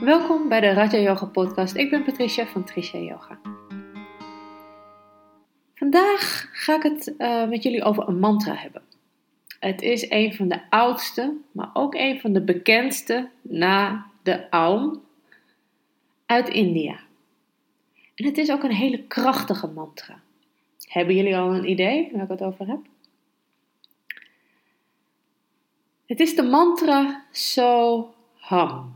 Welkom bij de Raja Yoga Podcast. Ik ben Patricia van Tricia Yoga. Vandaag ga ik het uh, met jullie over een mantra hebben. Het is een van de oudste, maar ook een van de bekendste na de Aum uit India. En het is ook een hele krachtige mantra. Hebben jullie al een idee waar ik het over heb? Het is de mantra Soham.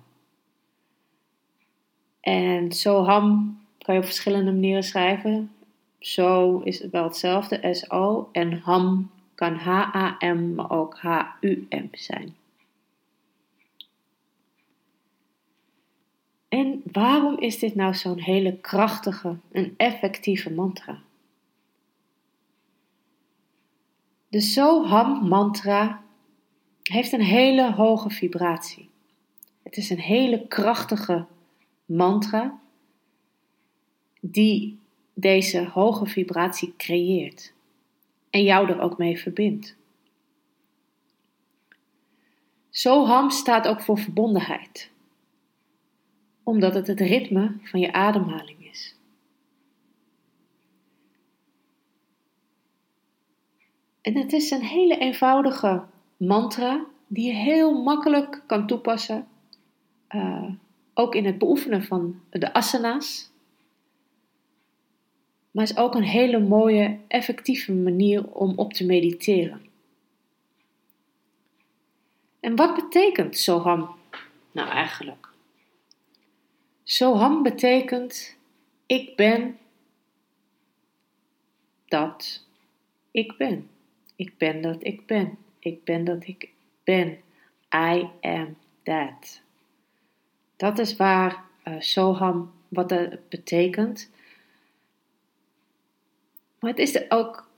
En Soham kan je op verschillende manieren schrijven. So is wel hetzelfde, S-O. En Ham kan H-A-M, maar ook H-U-M zijn. En waarom is dit nou zo'n hele krachtige en effectieve mantra? De Soham mantra heeft een hele hoge vibratie. Het is een hele krachtige mantra die deze hoge vibratie creëert en jou er ook mee verbindt. Soham staat ook voor verbondenheid, omdat het het ritme van je ademhaling is. En het is een hele eenvoudige mantra die je heel makkelijk kan toepassen, uh, ook in het beoefenen van de asana's. Maar is ook een hele mooie, effectieve manier om op te mediteren. En wat betekent Soham nou eigenlijk? Soham betekent ik ben dat ik ben. Ik ben dat ik ben. Ik ben dat ik ben. I am that. Dat is waar uh, Soham, wat dat betekent. Maar het is ook,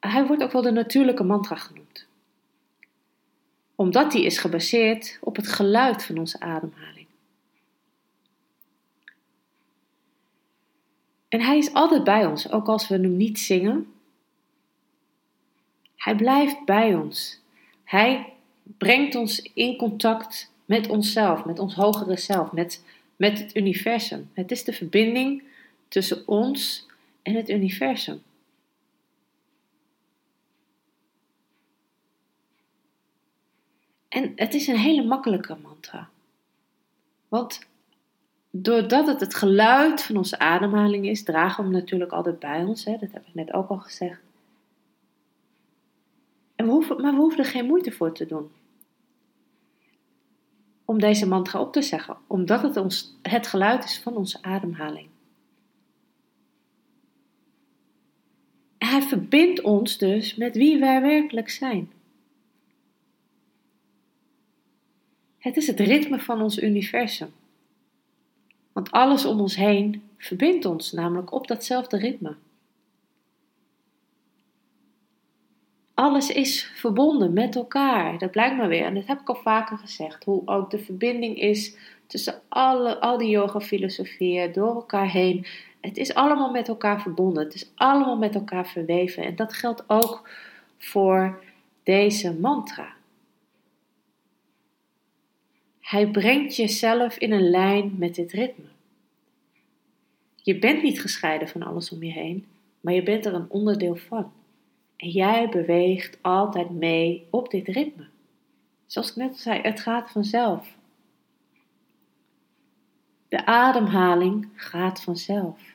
hij wordt ook wel de natuurlijke mantra genoemd. Omdat die is gebaseerd op het geluid van onze ademhaling. En hij is altijd bij ons, ook als we hem niet zingen. Hij blijft bij ons. Hij brengt ons in contact met onszelf, met ons hogere zelf, met, met het universum. Het is de verbinding tussen ons en het universum. En het is een hele makkelijke mantra. Want doordat het het geluid van onze ademhaling is, dragen we hem natuurlijk altijd bij ons. Hè? Dat heb ik net ook al gezegd. En we hoeven, maar we hoeven er geen moeite voor te doen. Om deze mantra op te zeggen, omdat het ons, het geluid is van onze ademhaling. Hij verbindt ons dus met wie wij werkelijk zijn. Het is het ritme van ons universum. Want alles om ons heen verbindt ons namelijk op datzelfde ritme. Alles is verbonden met elkaar. Dat blijkt maar weer. En dat heb ik al vaker gezegd. Hoe ook de verbinding is tussen alle, al die yoga-filosofieën door elkaar heen. Het is allemaal met elkaar verbonden. Het is allemaal met elkaar verweven. En dat geldt ook voor deze mantra. Hij brengt jezelf in een lijn met dit ritme. Je bent niet gescheiden van alles om je heen, maar je bent er een onderdeel van. En jij beweegt altijd mee op dit ritme. Zoals ik net al zei, het gaat vanzelf. De ademhaling gaat vanzelf.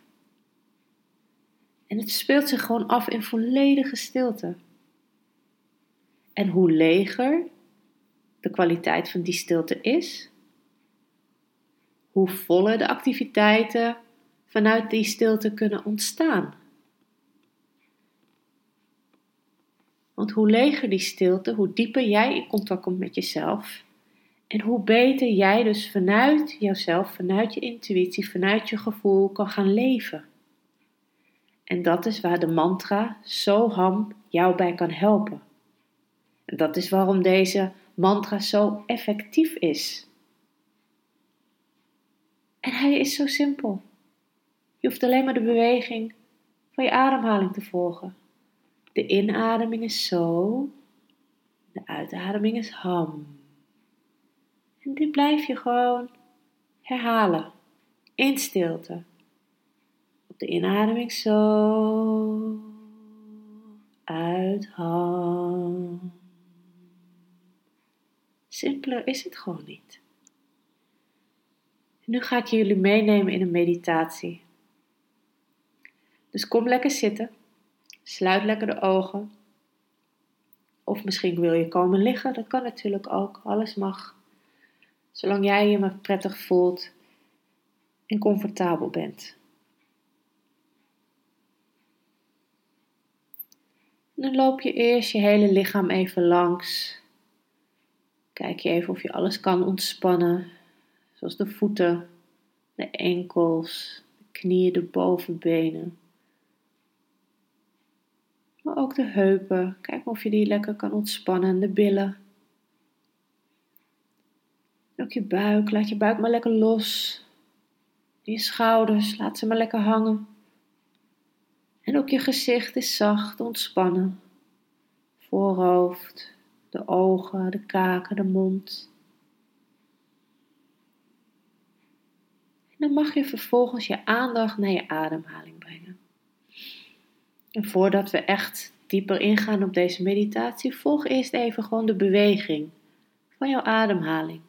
En het speelt zich gewoon af in volledige stilte. En hoe leger de kwaliteit van die stilte is, hoe voller de activiteiten vanuit die stilte kunnen ontstaan. Want hoe leger die stilte, hoe dieper jij in contact komt met jezelf. En hoe beter jij dus vanuit jouzelf, vanuit je intuïtie, vanuit je gevoel kan gaan leven. En dat is waar de mantra Soham jou bij kan helpen. En dat is waarom deze mantra zo effectief is. En hij is zo simpel. Je hoeft alleen maar de beweging van je ademhaling te volgen. De inademing is zo, de uitademing is ham. En dit blijf je gewoon Herhalen. In stilte. Op de inademing zo. Uithang. Simpeler is het gewoon niet. Nu ga ik jullie meenemen in een meditatie. Dus kom lekker zitten. Sluit lekker de ogen. Of misschien wil je komen liggen, dat kan natuurlijk ook. Alles mag. Zolang jij je maar prettig voelt en comfortabel bent. dan loop je eerst je hele lichaam even langs. Kijk je even of je alles kan ontspannen, zoals de voeten, de enkels, de knieën, de bovenbenen. Maar ook de heupen. Kijk of je die lekker kan ontspannen. De billen. ook je buik. Laat je buik maar lekker los. Je schouders. Laat ze maar lekker hangen. En ook je gezicht is zacht, ontspannen. Voorhoofd, de ogen, de kaken, de mond. En dan mag je vervolgens je aandacht naar je ademhaling brengen. En voordat we echt dieper ingaan op deze meditatie, volg eerst even gewoon de beweging van jouw ademhaling.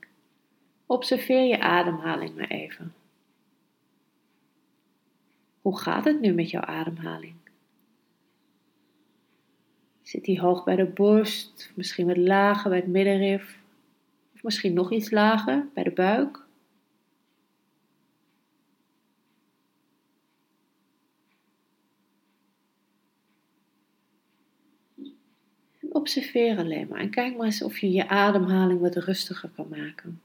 Observeer je ademhaling maar even. Hoe gaat het nu met jouw ademhaling? Zit die hoog bij de borst, misschien wat lager bij het middenrif, of misschien nog iets lager bij de buik? Observeer alleen maar en kijk maar eens of je je ademhaling wat rustiger kan maken.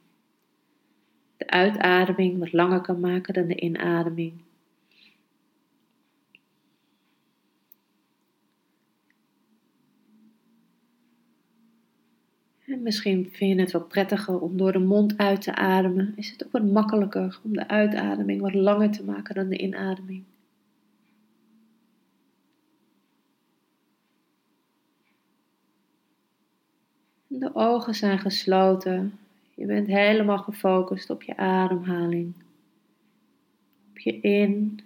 De uitademing wat langer kan maken dan de inademing. En misschien vind je het wat prettiger om door de mond uit te ademen. Is het ook wat makkelijker om de uitademing wat langer te maken dan de inademing. De ogen zijn gesloten. Je bent helemaal gefocust op je ademhaling. Op je in-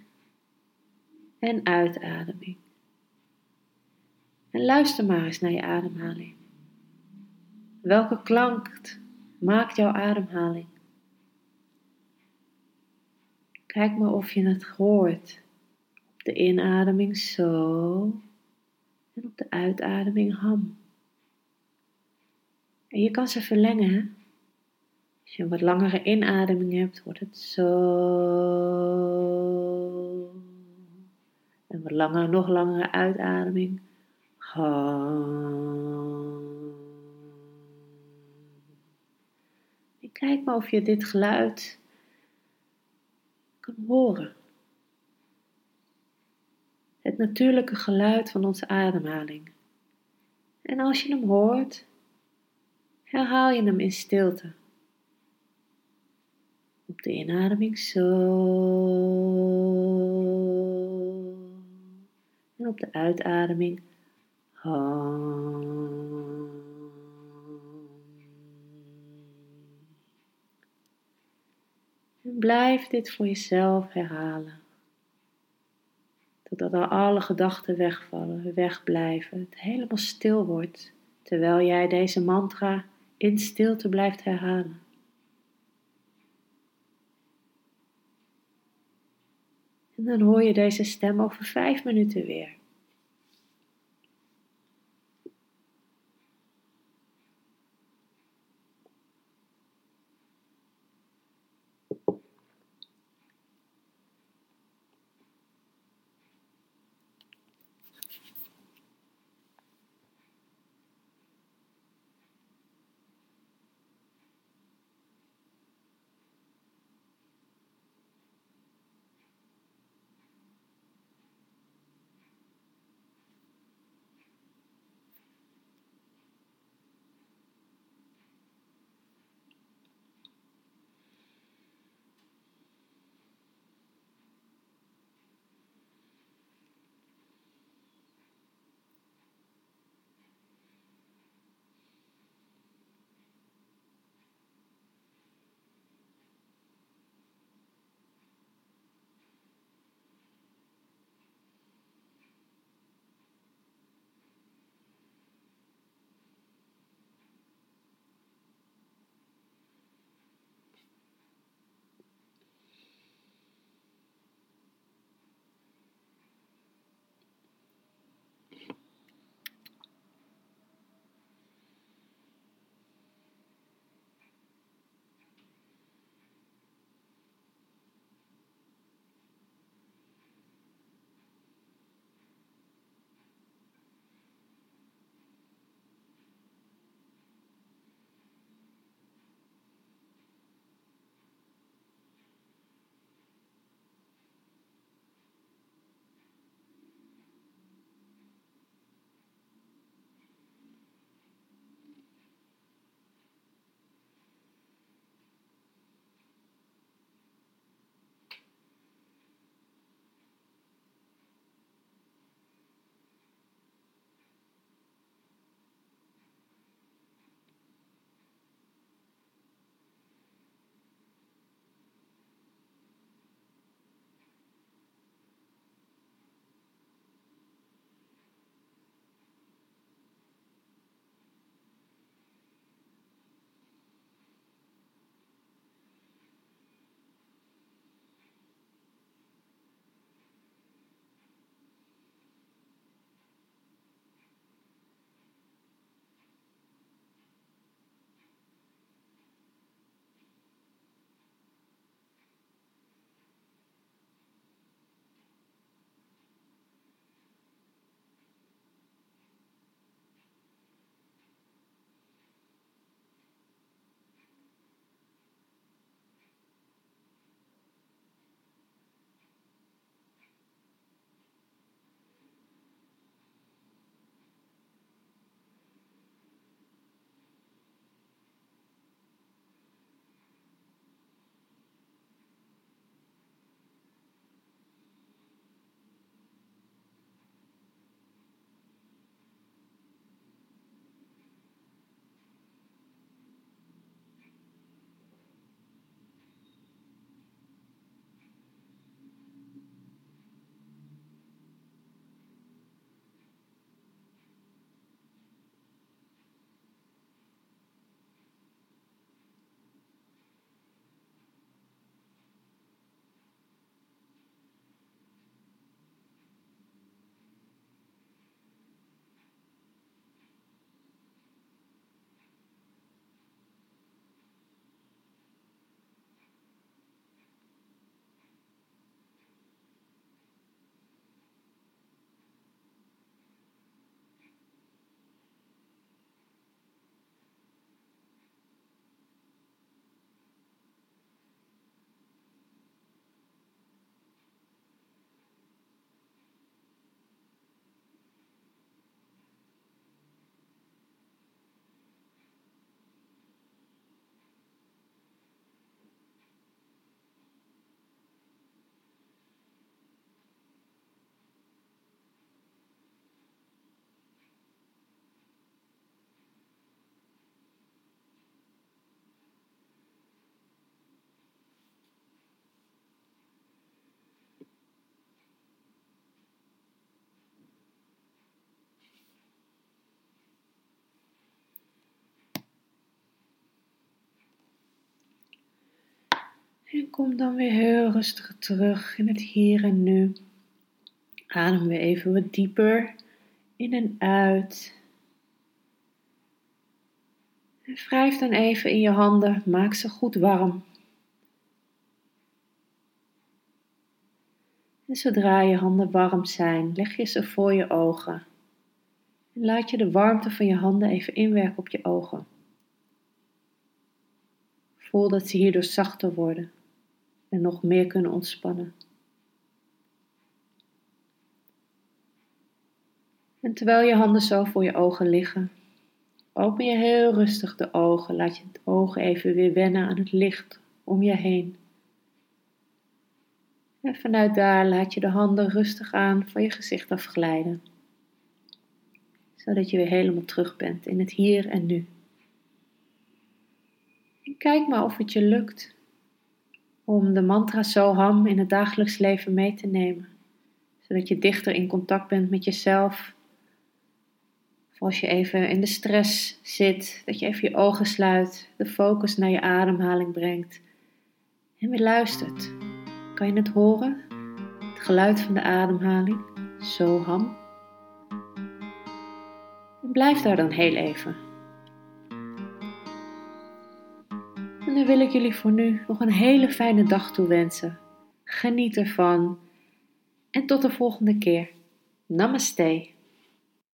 en uitademing. En luister maar eens naar je ademhaling. Welke klank maakt jouw ademhaling? Kijk maar of je het hoort. Op de inademing zo en op de uitademing ham. En je kan ze verlengen. Als je een wat langere inademing hebt, wordt het zo. En wat langer, nog langere uitademing. En kijk maar of je dit geluid kan horen. Het natuurlijke geluid van onze ademhaling. En als je hem hoort, herhaal je hem in stilte. Op de inademing zo. En op de uitademing En blijf dit voor jezelf herhalen. Totdat alle gedachten wegvallen, wegblijven, het helemaal stil wordt, terwijl jij deze mantra in stilte blijft herhalen. En dan hoor je deze stem over vijf minuten weer. En kom dan weer heel rustig terug in het hier en nu. Adem weer even wat dieper in en uit. En wrijf dan even in je handen, maak ze goed warm. En zodra je handen warm zijn, leg je ze voor je ogen. En laat je de warmte van je handen even inwerken op je ogen. Voel dat ze hierdoor zachter worden en nog meer kunnen ontspannen. En terwijl je handen zo voor je ogen liggen, open je heel rustig de ogen. Laat je de ogen even weer wennen aan het licht om je heen. En vanuit daar laat je de handen rustig aan van je gezicht afglijden. Zodat je weer helemaal terug bent in het hier en nu. Kijk maar of het je lukt om de mantra Soham in het dagelijks leven mee te nemen. Zodat je dichter in contact bent met jezelf. Als je even in de stress zit, dat je even je ogen sluit, de focus naar je ademhaling brengt en weer luistert. Kan je het horen? Het geluid van de ademhaling, Soham. En blijf daar dan heel even. Wil ik jullie voor nu nog een hele fijne dag toewensen. Geniet ervan. En tot de volgende keer. Namaste.